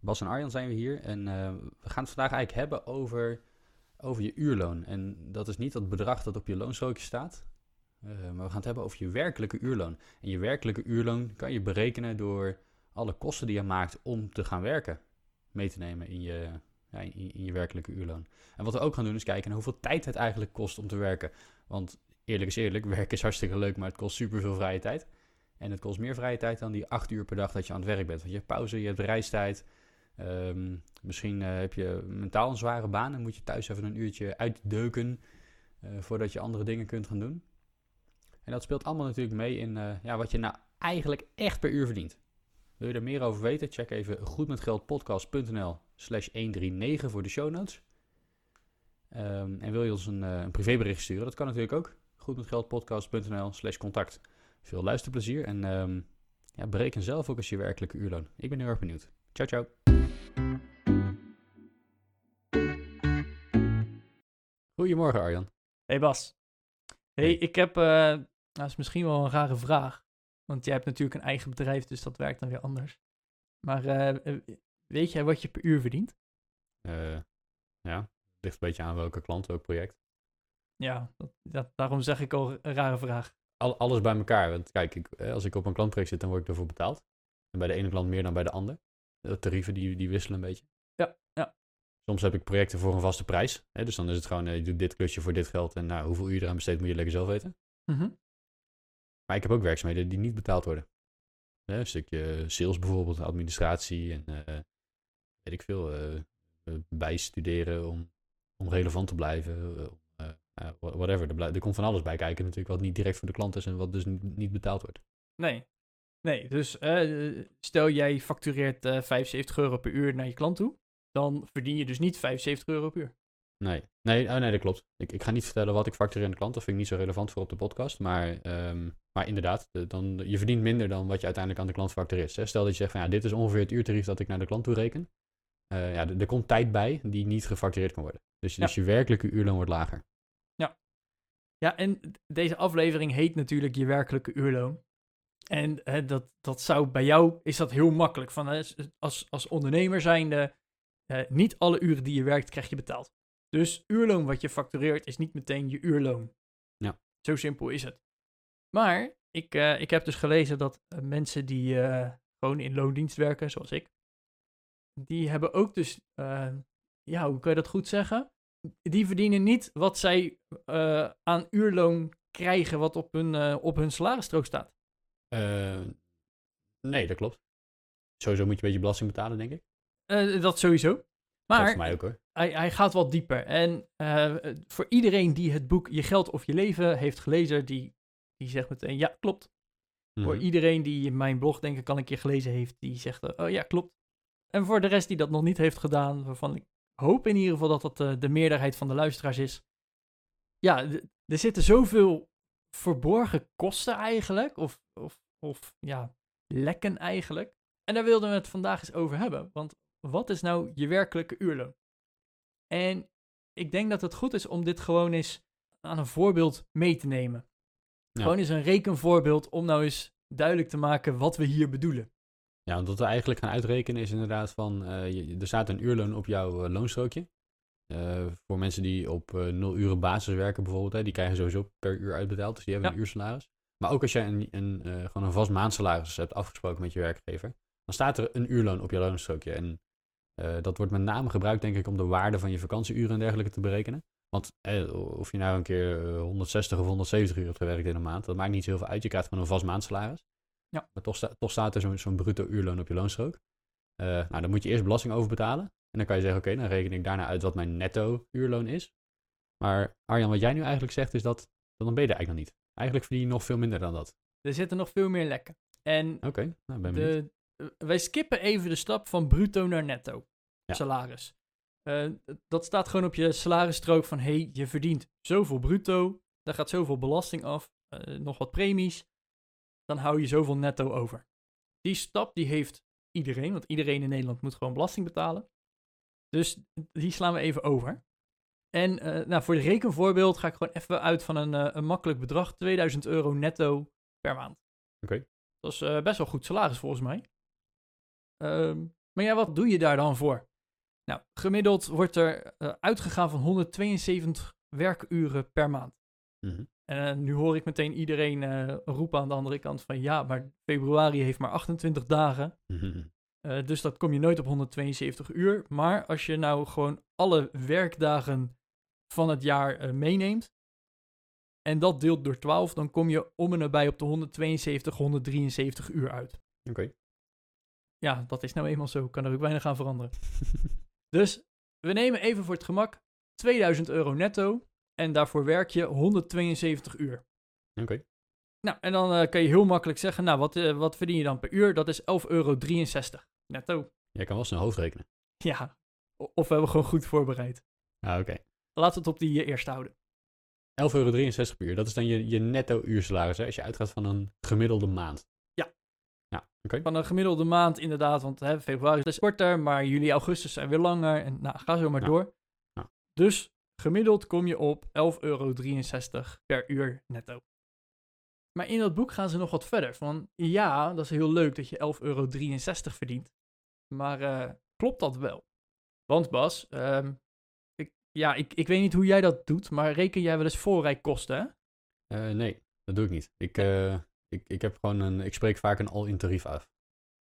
Bas en Arjan zijn we hier en eh, we gaan het vandaag eigenlijk hebben over, over je uurloon. En dat is niet dat bedrag dat op je loonstrookje staat, uh, maar we gaan het hebben over je werkelijke uurloon. En je werkelijke uurloon kan je berekenen door alle kosten die je maakt om te gaan werken mee te nemen in je, in, je werkelijke uurloon. En wat we ook gaan doen is kijken naar hoeveel tijd het eigenlijk kost om te werken. Want eerlijk is eerlijk, werken is hartstikke leuk, maar het kost super veel vrije tijd. En het kost meer vrije tijd dan die acht uur per dag dat je aan het werk bent. Want je hebt pauze, je hebt reistijd. Ehm, misschien uh, heb je mentaal een zware baan en moet je thuis even een uurtje uitdeuken uh, voordat je andere dingen kunt gaan doen. En dat speelt allemaal natuurlijk mee in uh, ja, wat je nou eigenlijk echt per uur verdient. Wil je er meer over weten? Check even goedmetgeldpodcast.nl slash 139 voor de show notes. Um, en wil je ons een, een privébericht sturen? Dat kan natuurlijk ook goedmetgeldpodcast.nl slash contact. Veel luisterplezier en um, ja, bereken zelf ook als je werkelijke uurloon. Ik ben heel erg benieuwd. Ciao, ciao. Goedemorgen Arjan. Hey Bas. Hey, hey. ik heb, uh, dat is misschien wel een rare vraag. Want jij hebt natuurlijk een eigen bedrijf, dus dat werkt dan weer anders. Maar uh, weet jij wat je per uur verdient? Uh, ja, ligt een beetje aan welke klant, welk project. Ja, dat, dat, daarom zeg ik al een rare vraag. Al, alles bij elkaar. Want kijk, ik, als ik op een klantproject zit, dan word ik ervoor betaald. En bij de ene klant meer dan bij de ander. De tarieven die, die wisselen een beetje. Ja, ja. Soms heb ik projecten voor een vaste prijs. Hè, dus dan is het gewoon, je doet dit klusje voor dit geld. En nou, hoeveel uur je eraan besteedt, moet je lekker zelf weten. Mm -hmm. Maar ik heb ook werkzaamheden die niet betaald worden. Hè, een stukje sales bijvoorbeeld, administratie en uh, weet ik veel. Uh, bijstuderen om, om relevant te blijven. Uh, whatever. Er, er, komt van alles bij kijken natuurlijk wat niet direct voor de klant is en wat dus niet betaald wordt. Nee. Nee, dus uh, stel jij factureert uh, 75 euro per uur naar je klant toe, dan verdien je dus niet 75 euro per uur. Nee, nee, oh nee dat klopt. Ik, ik ga niet vertellen wat ik factureer aan de klant, dat vind ik niet zo relevant voor op de podcast. Maar, um, maar inderdaad, de, dan, je verdient minder dan wat je uiteindelijk aan de klant factureert. Hè? Stel dat je zegt van ja, dit is ongeveer het uurtarief dat ik naar de klant toe reken. Uh, ja, er komt tijd bij die niet gefactureerd kan worden. Dus, ja. dus je werkelijke uurloon wordt lager. Ja, en deze aflevering heet natuurlijk je werkelijke uurloon. En hè, dat, dat zou bij jou, is dat heel makkelijk. Van, hè, als, als ondernemer zijnde, eh, niet alle uren die je werkt, krijg je betaald. Dus uurloon wat je factureert is niet meteen je uurloon. Ja. Zo simpel is het. Maar ik, uh, ik heb dus gelezen dat uh, mensen die uh, gewoon in loondienst werken, zoals ik, die hebben ook dus, ja, hoe kan je dat goed zeggen? die verdienen niet wat zij aan uurloon krijgen wat op hun, op hun salarisstrook staat. Uh, nee, dat klopt. Sowieso moet je een beetje belasting betalen, denk ik. dat sowieso. Maar dat mij ook hoor. Hij, hij gaat wat dieper. En voor iedereen die het boek Je Geld of Je Leven heeft gelezen, die, die zegt meteen ja, klopt. Mm. Voor iedereen die mijn blog denk ik al een keer gelezen heeft, die zegt oh ja, klopt. En voor de rest die dat nog niet heeft gedaan, waarvan ik hoop in ieder geval dat dat de meerderheid van de luisteraars is. Ja, er zitten zoveel verborgen kosten eigenlijk, of, of, of ja, lekken eigenlijk. En daar wilden we het vandaag eens over hebben. Want wat is nou je werkelijke uurloon? En ik denk dat het goed is om dit gewoon eens aan een voorbeeld mee te nemen. Ja. Gewoon eens een rekenvoorbeeld om nou eens duidelijk te maken wat we hier bedoelen. Ja, want wat we eigenlijk gaan uitrekenen is inderdaad van, uh, je, er staat een uurloon op jouw uh, loonstrookje. Uh, voor mensen die op nul uren basis werken bijvoorbeeld, hè, die krijgen sowieso per uur uitbetaald, dus die hebben ja. een uursalaris. Maar ook als jij een, een, gewoon een vast maandsalaris hebt afgesproken met je werkgever, dan staat er een uurloon op je loonstrookje. En dat wordt met name gebruikt denk ik om de waarde van je vakantieuren en dergelijke te berekenen. Want of je nou een keer 160 of 170 uur hebt gewerkt in een maand, dat maakt niet zo heel veel uit. Je krijgt gewoon een vast maandsalaris. Ja. Maar toch, sta, toch staat er zo'n zo bruto uurloon op je loonstrook. Uh, nou, dan moet je eerst belasting over betalen. En dan kan je zeggen, oké, okay, dan reken ik daarna uit wat mijn netto uurloon is. Maar Arjan, wat jij nu eigenlijk zegt, is dat, dan ben je er eigenlijk nog niet. Eigenlijk verdien je nog veel minder dan dat. Er zitten nog veel meer lekken. En Oké, okay, nou, ben de, wij skippen even de stap van bruto naar netto ja. salaris. Eh, dat staat gewoon op je salarisstrook van, hey, je verdient zoveel bruto, daar gaat zoveel belasting af, eh, nog wat premies, dan hou je zoveel netto over. Die stap die heeft iedereen, want iedereen in Nederland moet gewoon belasting betalen. Dus die slaan we even over. En eh, nou, voor de rekenvoorbeeld ga ik gewoon even uit van een, eh, een makkelijk bedrag, 2000 euro netto per maand. Oké. Dat is eh, best wel goed salaris volgens mij. Ehm, maar ja, wat doe je daar dan voor? Nou, gemiddeld wordt er uitgegaan van 172 werkuren per maand. Mhm. En nu hoor ik meteen iedereen roepen aan de andere kant van ja, maar februari heeft maar 28 dagen. Mhm. Eh, dus dat kom je nooit op 172 uur. Maar als je nou gewoon alle werkdagen van het jaar eh, meeneemt en dat deelt door 12, dan kom je om en nabij op de 172, 173 uur uit. Oké. Ja, dat is nou eenmaal zo. Kan er ook weinig aan veranderen. Dus we nemen even voor het gemak 2000 euro netto en daarvoor werk je 172 uur. Oké. Nou, en dan eh, kan je heel makkelijk zeggen, nou, wat, eh, wat verdien je dan per uur? Dat is 11,63 euro netto. Jij kan wel snel hoofdrekenen. Ja, O- of we hebben gewoon goed voorbereid. Ah, oké. Laten we het op die eh, eerste houden. 11,63 euro per uur. Dat is dan je, je netto uursalaris, hè? Als je uitgaat van een gemiddelde maand. Ja. Ja, oké. Van een gemiddelde maand inderdaad, want hè, februari is korter, maar juli, augustus zijn weer langer. En nou, ga zo maar door. Ja. Dus gemiddeld kom je op 11,63 euro per uur netto. Maar in dat boek gaan ze nog wat verder. Van ja, dat is heel leuk dat je 11,63 euro verdient. Maar eh, klopt dat wel? Want Bas, ehm, ik, ja, ik, ik weet niet hoe jij dat doet, maar reken jij wel eens voorrijkosten, hè? Eh, nee, dat doe ik niet. Ik, eh, ik, ik heb gewoon een, ik spreek vaak een all-in tarief af.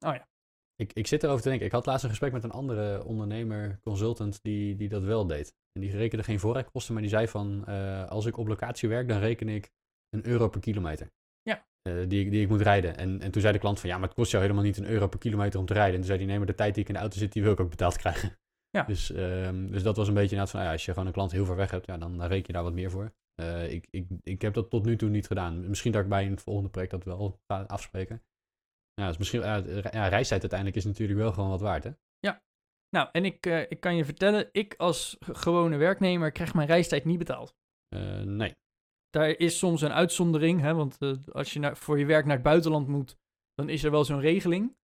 Oh ja. Ik, ik zit erover te denken. Ik had laatst een gesprek met een andere ondernemer, consultant, die, die dat wel deed. En die rekende geen voorrijkosten, maar die zei van, als ik op locatie werk, dan reken ik een euro per kilometer. Ja. Eh, die, ik- die ik moet rijden. En, en toen zei de klant van, ja, maar het kost jou helemaal niet een euro per kilometer om te rijden. En toen zei hij, nee, maar de tijd die ik in de auto zit, die wil ik ook betaald krijgen. Ja. Dus, ehm, dus dat was een beetje inderdaad van, nou ja, als je gewoon een klant heel ver weg hebt, ja, dan, dan reken je daar wat meer voor. Eh, ik, ik, ik heb dat tot nu toe niet gedaan. Misschien dat ik bij een volgende project dat wel ga afspreken. Ja, dus misschien, ja, re- ja, reistijd uiteindelijk is natuurlijk wel gewoon wat waard, hè? Nou, en ik, eh, ik kan je vertellen, ik als gewone werknemer krijg mijn reistijd niet betaald. Nee. Daar is soms een uitzondering, hè, want eh, als je naar, voor je werk naar het buitenland moet, dan is er wel zo'n regeling.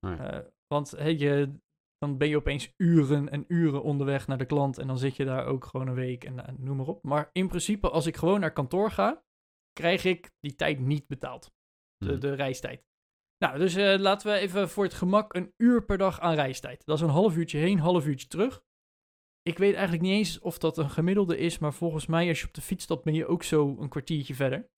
Eh, want hè, je, dan ben je opeens uren en uren onderweg naar de klant en dan zit je daar ook gewoon een week en noem maar op. Maar in principe, als ik gewoon naar kantoor ga, krijg ik die tijd niet betaald. De, Mhm. de reistijd. Nou, dus eh, laten we even voor het gemak een uur per dag aan reistijd. Dat is een half uurtje heen, half uurtje terug. Ik weet eigenlijk niet eens of dat een gemiddelde is, maar volgens mij als je op de fiets stapt ben je ook zo een kwartiertje verder.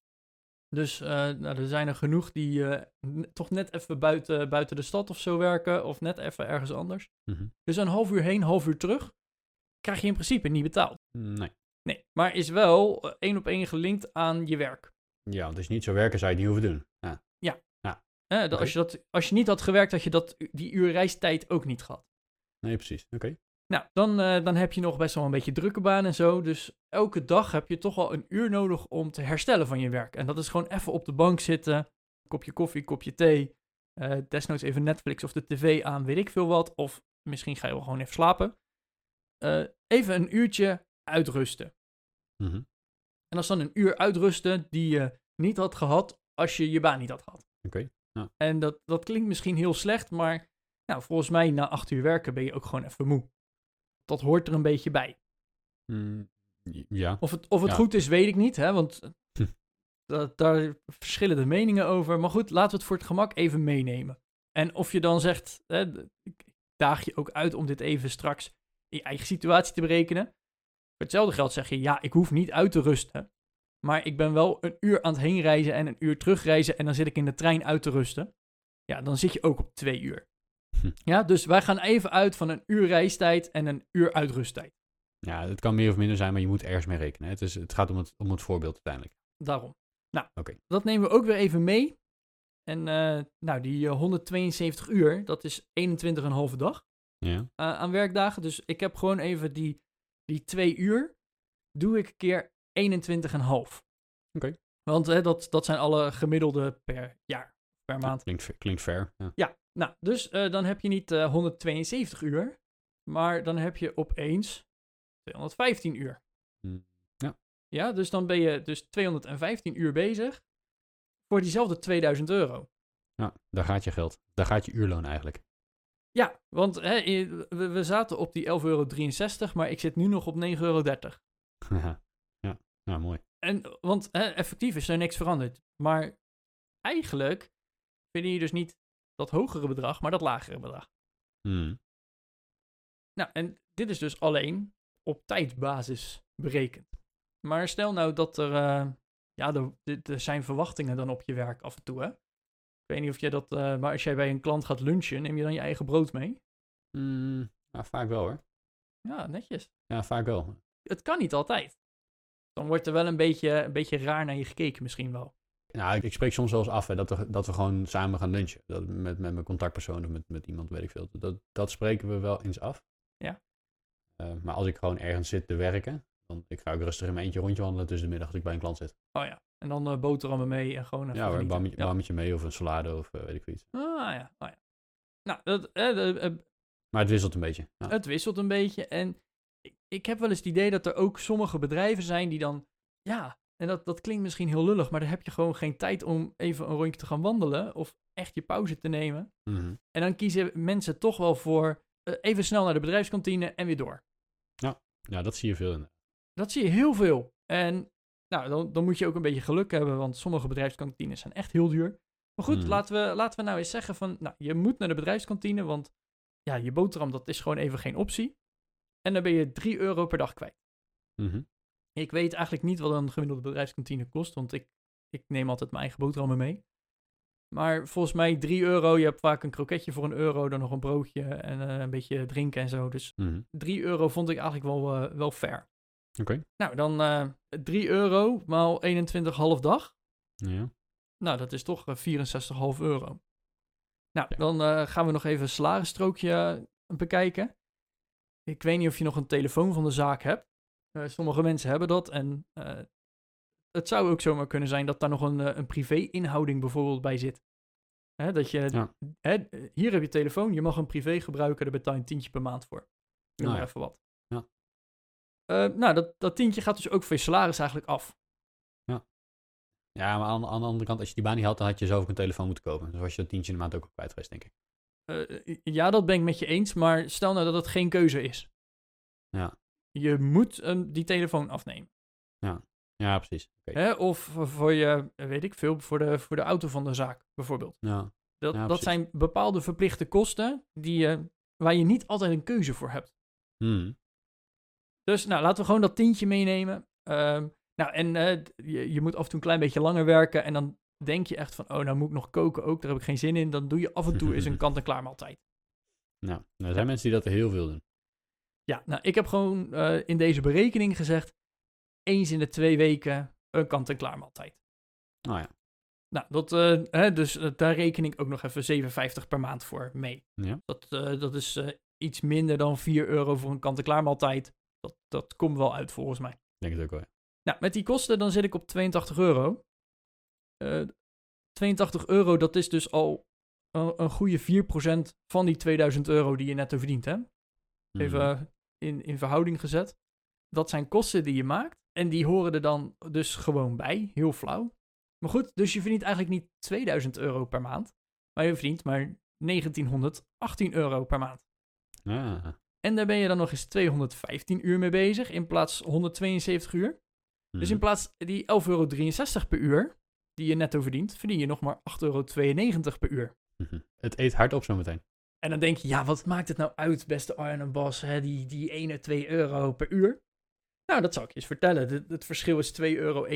Dus eh, nou, er zijn er genoeg die eh, toch net even buiten, buiten de stad of zo werken, of net even ergens anders. Mhm. Dus een half uur heen, half uur terug, krijg je in principe niet betaald. Nee. Nee, maar is wel eh, één op één gelinkt aan je werk. Ja, want als je niet zou werken, zou je het niet hoeven doen. Ja. Oké. als, je dat, als je niet had gewerkt, had je dat, die uur reistijd ook niet gehad. Nee, precies. Oké. Nou, dan, eh, dan heb je nog best wel een beetje drukke baan en zo. Dus elke dag heb je toch wel een uur nodig om te herstellen van je werk. En dat is gewoon even op de bank zitten, kopje koffie, kopje thee. eh, desnoods even Netflix of de tv aan, weet ik veel wat. Of misschien ga je wel gewoon even slapen. Eh, even een uurtje uitrusten. Mhm. En dat is dan een uur uitrusten die je niet had gehad als je je baan niet had gehad. Oké. En dat, dat klinkt misschien heel slecht, maar nou, volgens mij na acht uur werken ben je ook gewoon even moe. Dat hoort er een beetje bij. Mm, ja. Of het, of het Ja. goed is, weet ik niet, hè, want Hm. dat, daar verschillen de meningen over. Maar goed, laten we het voor het gemak even meenemen. En of je dan zegt, hè, ik daag je ook uit om dit even straks in je eigen situatie te berekenen. Voor hetzelfde geld zeg je, ja, ik hoef niet uit te rusten. Maar ik ben wel een uur aan het heenreizen en een uur terugreizen en dan zit ik in de trein uit te rusten. Ja, dan zit je ook op twee uur. Hm. Ja, dus wij gaan even uit van een uur reistijd en een uur uitrusttijd. ja, het kan meer of minder zijn, maar je moet ergens mee rekenen. Het, is, het gaat om het, om het voorbeeld uiteindelijk. Daarom. Nou, Oké. dat nemen we ook weer even mee. En eh, nou, die eh, 172 uur, dat is 21,5 dag Ja. eh, aan werkdagen. Dus ik heb gewoon even die, die twee uur, doe ik keer 21,5. Oké. Want hè, dat, dat zijn alle gemiddelde per jaar, per maand. Klinkt, klinkt fair. Ja. Ja, nou, dus eh, dan heb je niet eh, 172 uur, maar dan heb je opeens 215 uur. Hm. Ja. Ja, dus dan ben je dus 215 uur bezig voor diezelfde 2000 euro. Ja, daar gaat je geld. Daar gaat je uurloon eigenlijk. Ja, want hè, we, zaten op die 11,63 euro, maar ik zit nu nog op 9,30 euro. ja. ja, ja, mooi. En, want hè, effectief is er niks veranderd. Maar eigenlijk verdien je dus niet dat hogere bedrag, maar dat lagere bedrag. Hm. Nou, en dit is dus alleen op tijdbasis berekend. Maar stel nou dat er, eh, ja, er, er- zijn verwachtingen dan op je werk af en toe, hè? Ik weet niet of jij dat, eh, maar als jij bij een klant gaat lunchen, neem je dan je eigen brood mee? Hm, ja, vaak wel hoor. Ja, netjes. Ja, vaak wel. Het kan niet altijd. Dan wordt er wel een beetje, een beetje raar naar je gekeken misschien wel. Nou, ik, ik spreek soms wel eens af hè, dat, we, dat we gewoon samen gaan lunchen. Dat, met, met mijn contactpersoon of met, met iemand, weet ik veel. Dat, dat spreken we wel eens af. Ja. Eh, maar als ik gewoon ergens zit te werken, dan ik ga ook rustig in mijn eentje rondje wandelen tussen de middag als ik bij een klant zit. Oh ja. En dan eh, boterhammen mee en gewoon even ja een bammetje, Ja. bammetje mee of een salade of eh, weet ik veel iets. Ah ja, oh ja. Nou, dat, Maar het wisselt een beetje. Ja. Het wisselt een beetje. En ik, ik heb wel eens het idee dat er ook sommige bedrijven zijn die dan. Ja, en dat, dat klinkt misschien heel lullig, maar dan heb je gewoon geen tijd om even een rondje te gaan wandelen. Of echt je pauze te nemen. Mhm. En dan kiezen mensen toch wel voor eh, even snel naar de bedrijfskantine en weer door. Ja, dat zie je veel in. Dat zie je heel veel. En nou, dan, dan moet je ook een beetje geluk hebben, want sommige bedrijfskantines zijn echt heel duur. Maar goed, Mhm. laten, we, laten we nou eens zeggen van, nou, je moet naar de bedrijfskantine, want ja, je boterham, dat is gewoon even geen optie. En dan ben je 3 euro per dag kwijt. Mhm. Ik weet eigenlijk niet wat een gemiddelde bedrijfskantine kost, want ik, ik neem altijd mijn eigen boterhammen mee. Maar volgens mij 3 euro, je hebt vaak een kroketje voor een euro, dan nog een broodje en eh, een beetje drinken en zo. Dus Mhm. 3 euro vond ik eigenlijk wel, eh, wel fair. Oké. Nou, dan eh 3 euro maal 21,5 dag. Ja. Nou, dat is toch eh, 64,5 euro. Nou, Ja. dan eh, gaan we nog even een salarisstrookje eh, bekijken. Ik weet niet of je nog een telefoon van de zaak hebt. Eh, sommige mensen hebben dat. En eh, het zou ook zomaar kunnen zijn dat daar nog een, eh, een privé-inhouding bijvoorbeeld bij zit. Hè, dat je, Ja. hè, hier heb je telefoon, je mag een privé gebruiken, daar betaal je een tientje per maand voor. Noem Nou maar ja. even wat. Ja. Nou, dat, dat tientje gaat dus ook voor je salaris eigenlijk af. Ja, maar aan, aan de andere kant, als je die baan niet had, dan had je zelf ook een telefoon moeten kopen. Dus was je dat tientje in de maand ook al kwijt geweest, denk ik. Ja, dat ben ik met je eens, maar stel nou dat het geen keuze is. Ja. Je moet die telefoon afnemen. Ja, precies. Oké. Hè? Of voor je, weet ik veel, voor de, voor de auto van de zaak bijvoorbeeld. Ja. Dat, Ja, dat precies. zijn bepaalde verplichte kosten die, je waar je niet altijd een keuze voor hebt. Mhm. Dus nou, laten we gewoon dat tientje meenemen. Ehm, nou, en eh, je, je moet af en toe een klein beetje langer werken. En dan denk je echt van, oh, nou moet ik nog koken ook. Daar heb ik geen zin in. Dan doe je af en toe eens een kant-en-klaar maaltijd. Nou, er zijn mensen die dat heel veel doen. Ja, nou, ik heb gewoon eh, in deze berekening gezegd, eens in de twee weken een kant-en-klaar maaltijd. Oh ja. Nou, dat, eh, hè, dus eh, daar reken ik ook nog even 57 per maand voor mee. Ja. Dat, dat is iets minder dan 4 euro voor een kant-en-klaar maaltijd. Dat, dat komt wel uit volgens mij. Denk het ook wel. ja. Nou, met die kosten dan zit ik op 82 euro. Eh 82 euro, dat is dus al een, een goede 4% van die 2000 euro die je netto verdient, hè? Even Mhm. In, in verhouding gezet. Dat zijn kosten die je maakt. En die horen er dan dus gewoon bij. Heel flauw. Maar goed, dus je verdient eigenlijk niet 2000 euro per maand. Maar je verdient maar 1918 euro per maand. Ah. En daar ben je dan nog eens 215 uur mee bezig in plaats 172 uur. Dus in Mhm. plaats die 11,63 euro per uur, die je netto verdient, verdien je nog maar 8,92 euro per uur. Mhm. Het eet hard op zometeen. En dan denk je, ja, wat maakt het nou uit, beste Arjen en Bas, hè, die, die 1 2 euro per uur? Nou, dat zal ik je eens vertellen. Het, het verschil is 2,71 euro.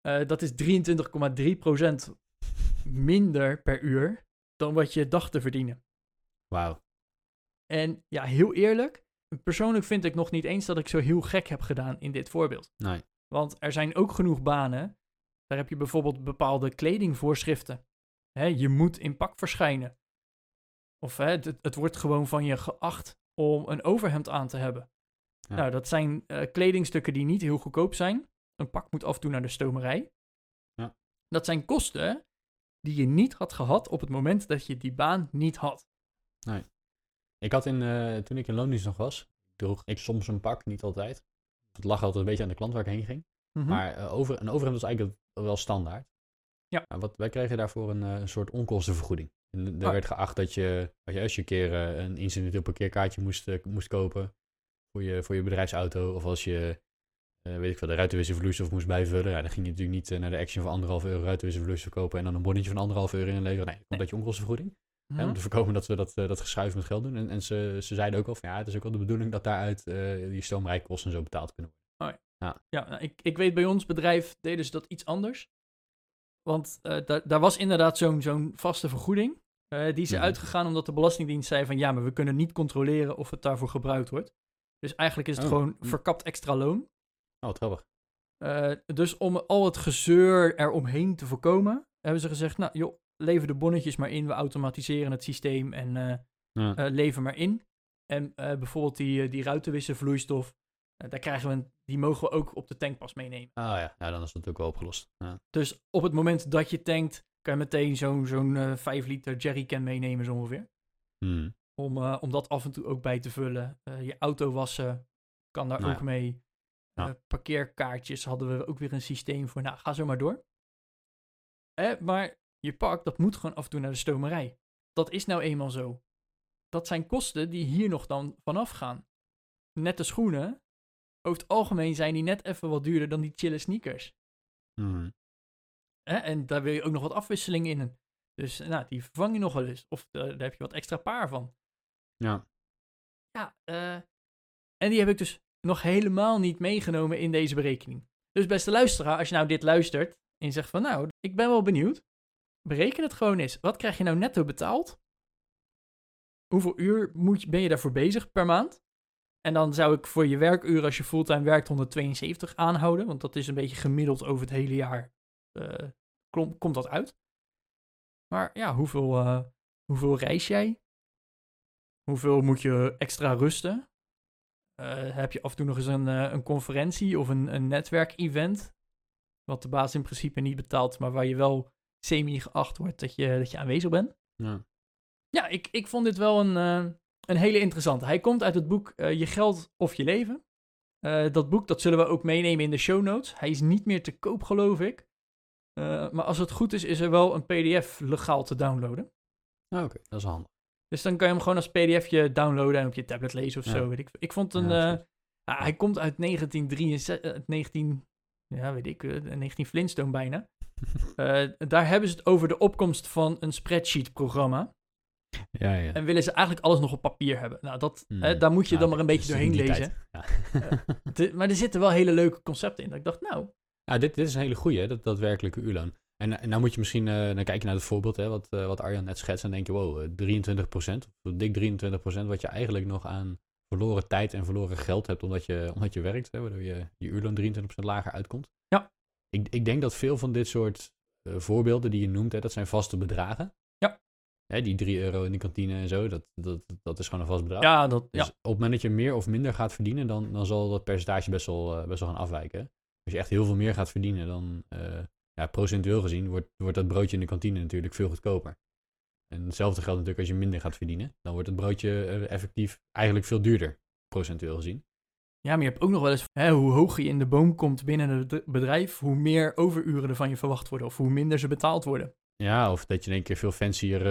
Eh, dat is 23,3% minder per uur dan wat je dacht te verdienen. Wauw. En ja, heel eerlijk, persoonlijk vind ik nog niet eens dat ik zo heel gek heb gedaan in dit voorbeeld. Nee. Want er zijn ook genoeg banen. Daar heb je bijvoorbeeld bepaalde kledingvoorschriften. Je moet in pak verschijnen. Of hè, het, het wordt gewoon van je geacht om een overhemd aan te hebben. Ja. Nou, dat zijn eh, kledingstukken die niet heel goedkoop zijn. Een pak moet af en toe naar de stomerij. Ja. Dat zijn kosten die je niet had gehad op het moment dat je die baan niet had. Nee. Ik had in, uh, toen ik in loondienst nog was, droeg ik soms een pak, niet altijd. Het lag altijd een beetje aan de klant waar ik heen ging. Mhm. Maar uh, over, een overhemd was eigenlijk wel standaard. Ja. Maar wat, wij kregen daarvoor een, een soort onkostenvergoeding. En er Oh. werd geacht dat je, als je, als je een keer uh, een incidenteel parkeerkaartje moest, moest kopen voor je, voor je bedrijfsauto, of als je, weet ik veel, de ruitenwisselvloeistof moest bijvullen, ja, dan ging je natuurlijk niet naar de Action voor anderhalf euro ruitenwisselvloeistof kopen en dan een bonnetje van anderhalf euro inleveren. Nee, nee. dat je onkostenvergoeding. Mhm. Om te voorkomen dat we dat, dat geschuif met geld doen. En, en ze, ze zeiden ook al van ja, het is ook wel de bedoeling dat daaruit uh, die stoomrijkosten en zo betaald kunnen worden. Oh, ja, ja. ja nou, ik, ik weet bij ons bedrijf deden ze dat iets anders. Want uh, da daar was inderdaad zo'n zo'n vaste vergoeding. Uh, die is Mhm. uitgegaan omdat de Belastingdienst zei van ja, maar we kunnen niet controleren of het daarvoor gebruikt wordt. Dus eigenlijk is het Oh. gewoon verkapt extra loon. Oh, wat grappig. Uh, dus om al het gezeur eromheen te voorkomen, hebben ze gezegd, nou joh, lever de bonnetjes maar in, we automatiseren het systeem en Ja. lever maar in. En bijvoorbeeld die, die ruitenwisselvloeistof, uh, daar krijgen we, die mogen we ook op de tankpas meenemen. Ah ja, nou, dan is dat ook wel opgelost. Ja. Dus op het moment dat je tankt, kan je meteen zo'n zo'n uh, 5 liter jerrycan meenemen zo ongeveer. Hmm. Om, uh, om dat af en toe ook bij te vullen. Uh, je auto wassen kan daar Nou ook ja. mee. Ja. Parkeerkaartjes hadden we ook weer een systeem voor. Nou, ga zo maar door. Eh, maar je pak, dat moet gewoon af en toe naar de stomerij. Dat is nou eenmaal zo. Dat zijn kosten die hier nog dan vanaf gaan. Nette schoenen, over het algemeen zijn die net even wat duurder dan die chille sneakers. Eh, en daar wil je ook nog wat afwisseling in. Dus nou, die vervang je nog wel eens. Of uh, daar heb je wat extra paar van. Ja. Ja, uh, en die heb ik dus nog helemaal niet meegenomen in deze berekening. Dus beste luisteraar, als je nou dit luistert en je zegt van nou, ik ben wel benieuwd. Bereken het gewoon eens. Wat krijg je nou netto betaald? Hoeveel uur moet je, ben je daarvoor bezig per maand? En dan zou ik voor je werkuren als je fulltime werkt 172 aanhouden. Want dat is een beetje gemiddeld over het hele jaar. Uh, kom, komt dat uit. Maar ja, hoeveel, uh, hoeveel reis jij? Hoeveel moet je extra rusten? Uh, heb je af en toe nog eens een, een conferentie of een, een netwerkevent? Wat de baas in principe niet betaalt, maar waar je wel semi-geacht wordt dat je, dat je aanwezig bent. Ja, ja ik, ik vond dit wel een, een hele interessante. Hij komt uit het boek Je Geld of Je Leven. Uh, dat boek dat zullen we ook meenemen in de show notes. Hij is niet meer te koop, geloof ik. Uh, maar als het goed is, is er wel een PDF legaal te downloaden. Oh, Oké, okay. dat is handig. Dus dan kan je hem gewoon als pdfje downloaden en op je tablet lezen of Ja. zo. Weet ik. ik vond een. Ja, ja, hij komt uit 1963, 19, ja, weet ik, uh, 19 Flintstone bijna. Daar hebben ze het over de opkomst van een spreadsheet-programma. Ja, ja. En willen ze eigenlijk alles nog op papier hebben. Nou, dat, Hmm. hè, daar moet je Ja, dan maar een beetje doorheen lezen. tijd. Ja. De- maar er zitten wel hele leuke concepten in. Dat ik dacht, nou, Ja, dit, dit is een hele goeie, hè, dat daadwerkelijke uurloon. En, en nou moet je misschien, eh dan kijk je naar het voorbeeld, hè, wat, eh, wat Arjan net schetst, en denk je, wow, eh, 23%, of dik 23%, wat je eigenlijk nog aan verloren tijd en verloren geld hebt omdat je, omdat je werkt, hè, waardoor je, je uurloon 23% lager uitkomt. Ja. Ik, ik denk dat veel van dit soort eh, voorbeelden die je noemt, hè, dat zijn vaste bedragen. Hè, die 3 euro in de kantine en zo, dat, dat, dat is gewoon een vast bedrag. ja, dat, Dus ja. op het moment dat je meer of minder gaat verdienen, dan, dan zal dat percentage best wel, eh, best wel gaan afwijken. Als je echt heel veel meer gaat verdienen, dan eh, ja, procentueel gezien wordt, wordt dat broodje in de kantine natuurlijk veel goedkoper. En hetzelfde geldt natuurlijk als je minder gaat verdienen. Dan wordt het broodje eh, effectief eigenlijk veel duurder, procentueel gezien. ja, maar je hebt ook nog wel eens, hè, hoe hoger je in de boom komt binnen het bed- bedrijf, hoe meer overuren er van je verwacht worden. Of hoe minder ze betaald worden. Ja, of dat je in één keer veel fancier,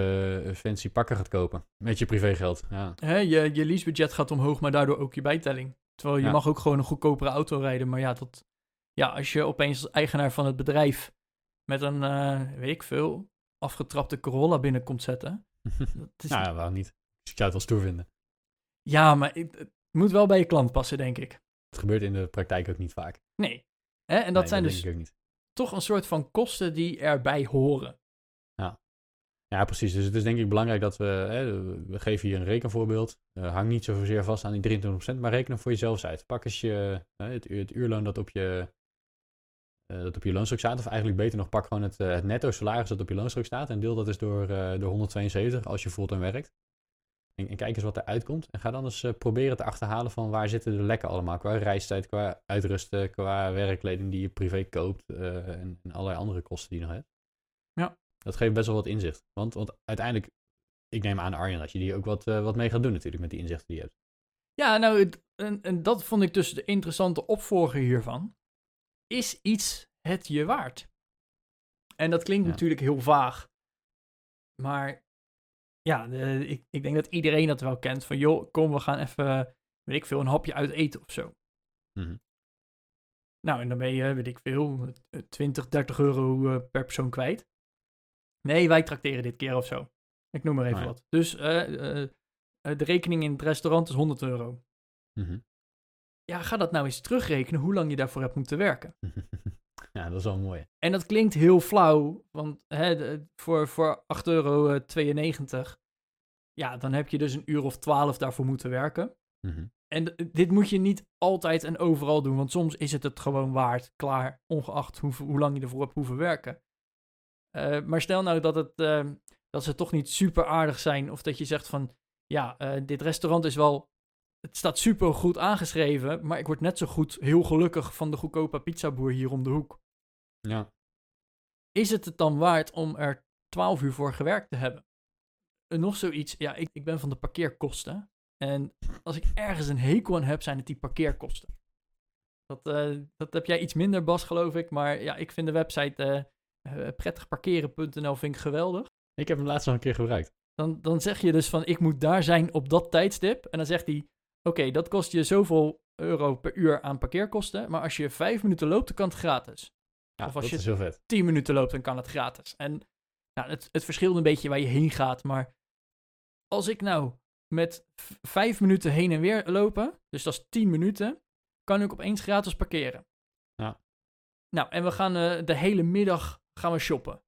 eh, fancy pakken gaat kopen met je privégeld. Ja. Hè, je, je leasebudget gaat omhoog, maar daardoor ook je bijtelling. Terwijl je Ja. mag ook gewoon een goedkopere auto rijden. Maar ja, dat, ja, als je opeens als eigenaar van het bedrijf met een, eh, weet ik veel, afgetrapte Corolla binnen komt zetten. Dat is, nou ja, waarom niet? Dus ik zou het wel stoer vinden. Ja, maar het, het moet wel bij je klant passen, denk ik. Het gebeurt in de praktijk ook niet vaak. Nee. Hè, en dat Nee, zijn dus toch een soort van kosten die erbij horen. Ja, precies. Dus het is denk ik belangrijk dat we, hè, we geven hier een rekenvoorbeeld. Uh, hang niet zozeer vast aan die 23%, maar reken hem voor jezelf uit. Pak eens je, het, het, uurloon dat op je, uh, dat op je loonstuk staat, of eigenlijk beter nog, pak gewoon het, het netto salaris dat op je loonstuk staat en deel dat eens door, door 172 als je fulltime werkt. En, en, kijk eens wat eruit komt. En ga dan eens proberen te achterhalen van waar zitten de lekken allemaal. Qua reistijd, qua uitrusten, qua werkkleding die je privé koopt en, en allerlei andere kosten die je nog hebt. Ja. Dat geeft best wel wat inzicht. Want, want uiteindelijk ik neem aan, Arjen, dat je die ook wat, uh, wat mee gaat doen natuurlijk met die inzichten die je hebt. Ja, nou, het, en, en dat vond ik dus de interessante opvolger hiervan. Is iets het je waard? En dat klinkt Ja. natuurlijk heel vaag. Maar ja, de- ik, ik denk dat iedereen dat wel kent. Van joh, kom, we gaan even, weet ik veel, een hapje uit eten of zo. Mhm. Nou, en dan ben je, weet ik veel, eh, 20, 30 euro eh, per persoon kwijt. Nee, wij trakteren dit keer of zo. Ik noem maar even Oh ja. wat. Dus eh, eh, eh, de rekening in het restaurant is 100 euro. Mhm. Ja, ga dat nou eens terugrekenen hoe lang je daarvoor hebt moeten werken. ja, dat is wel mooi. En dat klinkt heel flauw, want hè, de- voor, voor 8,92 euro, ja, dan heb je dus een uur of 12 daarvoor moeten werken. Mhm. En dit moet je niet altijd en overal doen, want soms is het het gewoon waard, klaar, ongeacht hoe, hoe lang je ervoor hebt hoeven werken. Eh, maar stel nou dat, het, eh, dat ze toch niet super aardig zijn, of dat je zegt van, ja, eh, dit restaurant is wel, het staat super goed aangeschreven, maar ik word net zo goed heel gelukkig van de goedkope pizzaboer hier om de hoek. Ja. Is het het dan waard om er 12 uur voor gewerkt te hebben? En nog zoiets, ja, ik, ik ben van de parkeerkosten. En als ik ergens een hekel aan heb, zijn het die parkeerkosten. Dat, eh, dat heb jij iets minder, Bas, geloof ik. Maar ja, ik vind de website eh, eh, prettigparkeren.nl vind ik geweldig. Ik heb hem laatst nog een keer gebruikt. Dan, dan zeg je dus van, ik moet daar zijn op dat tijdstip. En dan zegt hij, oké, dat kost je zoveel euro per uur aan parkeerkosten. Maar als je vijf minuten loopt, dan kan het gratis. Ja, Of als dat je- is heel vet. 10 minuten loopt, dan kan het gratis. En nou, het, het verschilt een beetje waar je heen gaat. Maar als ik nou met vijf minuten heen en weer lopen, dus dat is 10 minuten, kan ik opeens gratis parkeren. Ja. Nou, en we gaan eh, de hele middag gaan we shoppen.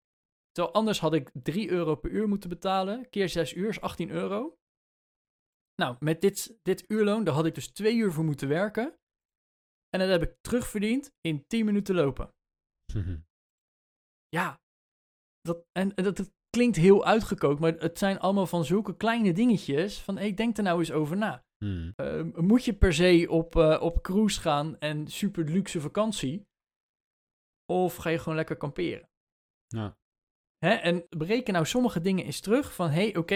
Terwijl anders had ik 3 euro per uur moeten betalen. Keer 6 uur is 18 euro. Nou, met dit, dit uurloon, daar had ik dus 2 uur voor moeten werken. En dat heb ik terugverdiend in 10 minuten lopen. Mhm. Ja, dat, en, en dat, klinkt heel uitgekookt, maar het zijn allemaal van zulke kleine dingetjes. Van, hey, denk er nou eens over na. Mhm. Eh, moet je per se op, eh, op cruise gaan en super luxe vakantie? Of ga je gewoon lekker kamperen? Ja. Hè? En bereken nou sommige dingen eens terug van, hé, hey, oké,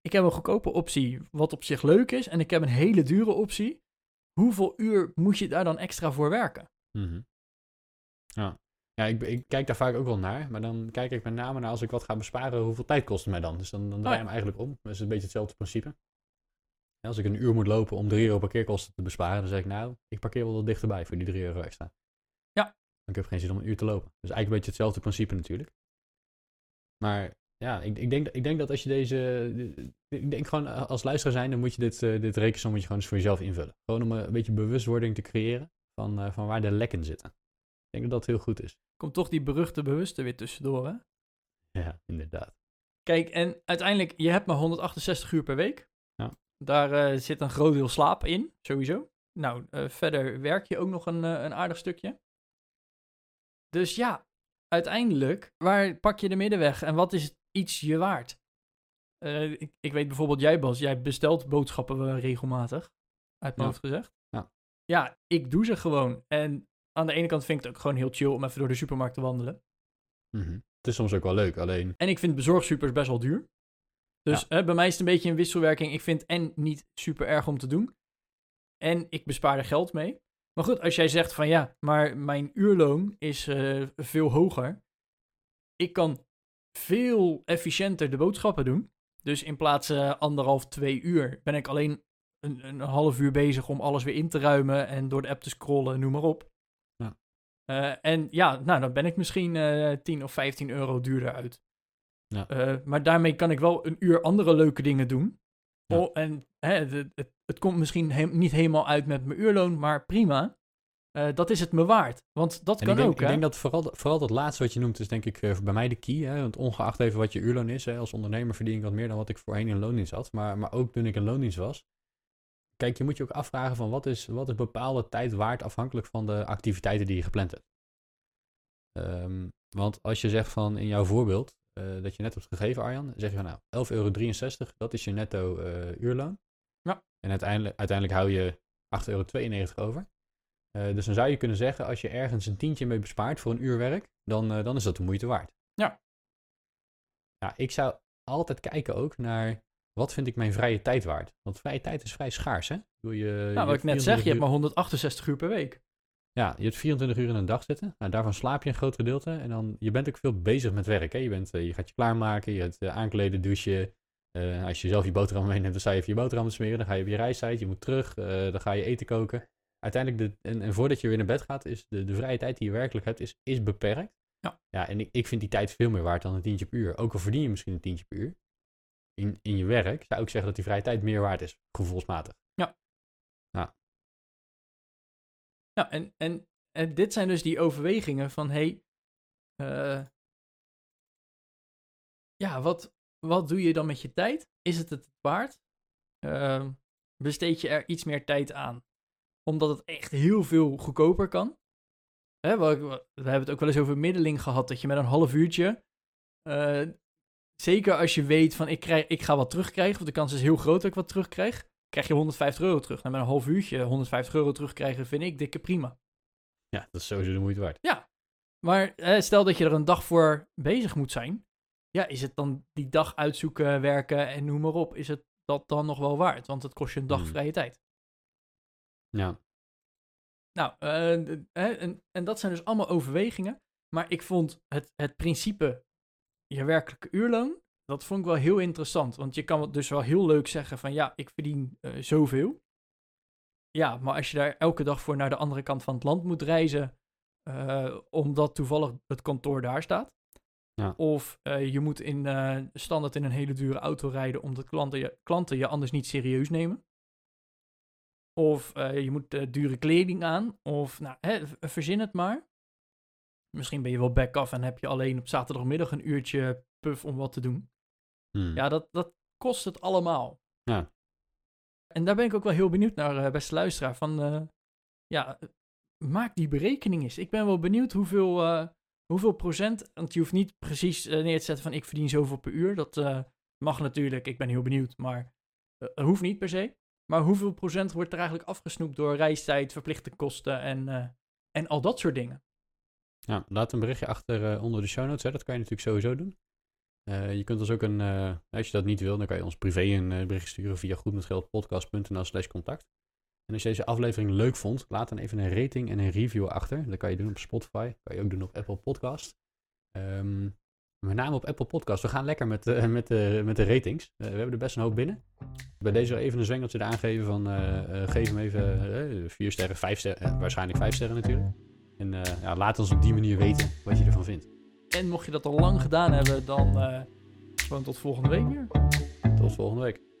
ik heb een goedkope optie wat op zich leuk is en ik heb een hele dure optie. Hoeveel uur moet je daar dan extra voor werken? Mhm. Ja, ja ik, ik kijk daar vaak ook wel naar, maar dan kijk ik met name naar als ik wat ga besparen, hoeveel tijd kost het mij dan? Dus dan, dan draai je ja. hem eigenlijk om. Dat is een beetje hetzelfde principe. Als ik een uur moet lopen om 3 euro parkeerkosten te besparen, dan zeg ik nou, ik parkeer wel wat dichterbij voor die 3 euro extra. Ja. Dan heb ik geen zin om een uur te lopen. Dus eigenlijk een beetje hetzelfde principe natuurlijk. Maar ja, ik, ik, denk, ik denk dat als je deze. Ik denk gewoon eh, als luisteraar zijn, dan moet je dit, eh, dit rekensommetje gewoon eens voor jezelf invullen. Gewoon om eh, een beetje bewustwording te creëren van, eh, van waar de lekken zitten. Ik denk dat dat heel goed is. Komt toch die beruchte bewuste weer tussendoor, hè? Ja, inderdaad. Kijk, en uiteindelijk, je hebt maar 168 uur per week. Ja. Daar eh, zit een groot deel slaap in, sowieso. Nou, eh, verder werk je ook nog een, eh, een aardig stukje. Dus ja, uiteindelijk, waar pak je de middenweg en wat is iets je waard? Eh, ik, ik weet bijvoorbeeld, jij Bas, jij bestelt boodschappen regelmatig, uit mijn Ja. hoofd gezegd. Ja. Ja, ik doe ze gewoon. En aan de ene kant vind ik het ook gewoon heel chill om even door de supermarkt te wandelen. Mhm. Het is soms ook wel leuk, alleen. En ik vind bezorgsupers best wel duur. Dus hè, bij mij is het een beetje een wisselwerking. Ik vind het en niet super erg om te doen. En ik bespaar er geld mee. Maar goed, als jij zegt van ja, maar mijn uurloon is eh, veel hoger. Ik kan veel efficiënter de boodschappen doen. Dus in plaats van anderhalf, twee uur ben ik alleen een, een half uur bezig om alles weer in te ruimen en door de app te scrollen, noem maar op. Ja. Eh, en ja, nou dan ben ik misschien eh 10 of 15 euro duurder uit. Ja. Eh, maar daarmee kan ik wel een uur andere leuke dingen doen. Ja. Oh, en hè, het, het, het komt misschien he- niet helemaal uit met mijn uurloon, maar prima. Eh, dat is het me waard. Want dat En kan ik denk, ook, ik hè? denk dat vooral, vooral dat laatste wat je noemt, is denk ik eh, bij mij de key. Hè? Want ongeacht even wat je uurloon is, hè? als ondernemer verdien ik wat meer dan wat ik voorheen in loondienst had. Maar, maar ook toen ik in loondienst was. Kijk, je moet je ook afvragen van wat is, wat is bepaalde tijd waard afhankelijk van de activiteiten die je gepland hebt. Ehm, want als je zegt van in jouw voorbeeld, eh, dat je net hebt gegeven Arjan, dan zeg je van nou 11,63 euro, dat is je netto eh, uurloon. Ja. En uiteindelijk, uiteindelijk hou je 8,92 euro over. Eh, dus dan zou je kunnen zeggen, als je ergens een tientje mee bespaart voor een uur werk, dan, dan is dat de moeite waard. Ja. Ja, ik zou, altijd kijken ook naar wat vind ik mijn vrije tijd waard. Want vrije tijd is vrij schaars, hè? Doe je, Nou, wat ik net 24 zeg, je hebt maar 168 uur per week. Ja, je hebt 24 uur in een dag zitten. Nou, daarvan slaap je een groot gedeelte. En dan, je bent ook veel bezig met werk. Hè? Je, bent, eh, je gaat je klaarmaken, je gaat eh, aankleden, douchen. Eh, als je zelf je boterham meeneemt, dan sta je even je boterham te smeren. Dan ga je op je reistijd, je moet terug. dan ga je eten koken. Uiteindelijk, de, en, en voordat je weer naar bed gaat, is de, de vrije tijd die je werkelijk hebt, is, is beperkt. Ja. ja en ik, ik vind die tijd veel meer waard dan een tientje per uur. Ook al verdien je misschien een tientje per uur. In, in je werk zou ik zeggen dat die vrije tijd meer waard is, gevoelsmatig. Ja, en, en, en dit zijn dus die overwegingen van, hey, eh, ja, wat, wat doe je dan met je tijd? Is het het waard? Ehm, besteed je er iets meer tijd aan? Omdat het echt heel veel goedkoper kan. Hè, we, we hebben het ook wel eens over middeling gehad, dat je met een half uurtje, eh, zeker als je weet van, ik, krijg, ik ga wat terugkrijgen, of de kans is heel groot dat ik wat terugkrijg, krijg je 150 euro terug. Nou, met een half uurtje 150 euro terugkrijgen vind ik dikke prima. Ja, dat is sowieso de moeite waard. Maar eh, stel dat je er een dag voor bezig moet zijn. Ja, is het dan die dag uitzoeken, werken en noem maar op. Is het dat dan nog wel waard? Want het kost je een dag Hmm. vrije tijd. Ja, Nou, eh, en, en dat zijn dus allemaal overwegingen. Maar ik vond het, het principe, je werkelijke uurloon, dat vond ik wel heel interessant. Want je kan het dus wel heel leuk zeggen van ja, ik verdien eh, zoveel. Ja, maar als je daar elke dag voor naar de andere kant van het land moet reizen, eh, omdat toevallig het kantoor daar staat. Ja. Of eh, je moet in, standaard in een hele dure auto rijden omdat klanten je, klanten je anders niet serieus nemen. Of je moet dure kleding aan. Of nou, hè, verzin het maar. Misschien ben je wel back-off en heb je alleen op zaterdagmiddag een uurtje puff om wat te doen. Hmm. Ja, dat, dat kost het allemaal. Ja. En daar ben ik ook wel heel benieuwd naar, eh, beste luisteraar. Van, eh, ja, maak die berekening eens. Ik ben wel benieuwd hoeveel, eh, hoeveel procent, want je hoeft niet precies neer te zetten van ik verdien zoveel per uur. Dat mag natuurlijk, ik ben heel benieuwd, maar hoeft niet per se. Maar hoeveel procent wordt er eigenlijk afgesnoept door reistijd, verplichte kosten en, en al dat soort dingen? Ja, laat een berichtje achter onder de show notes. Hè. Dat kan je natuurlijk sowieso doen. Eh, je kunt ons ook een, eh, als je dat niet wil, dan kan je ons privé een eh, bericht sturen via goedmetgeldpodcast.nl slash contact. En als je deze aflevering leuk vond, laat dan even een rating en een review achter. Dat kan je doen op Spotify, kan je ook doen op Apple Podcast. Ehm, met name op Apple Podcast. We gaan lekker met, met, de, met de ratings. We hebben er best een hoop binnen. Bij deze even een zwengeltje eraan geven van geef hem even vier sterren, vijf sterren, waarschijnlijk vijf sterren natuurlijk. En ja, laat ons op die manier weten wat je ervan vindt. En mocht je dat al lang gedaan hebben, dan eh, gewoon tot volgende week weer. Tot volgende week.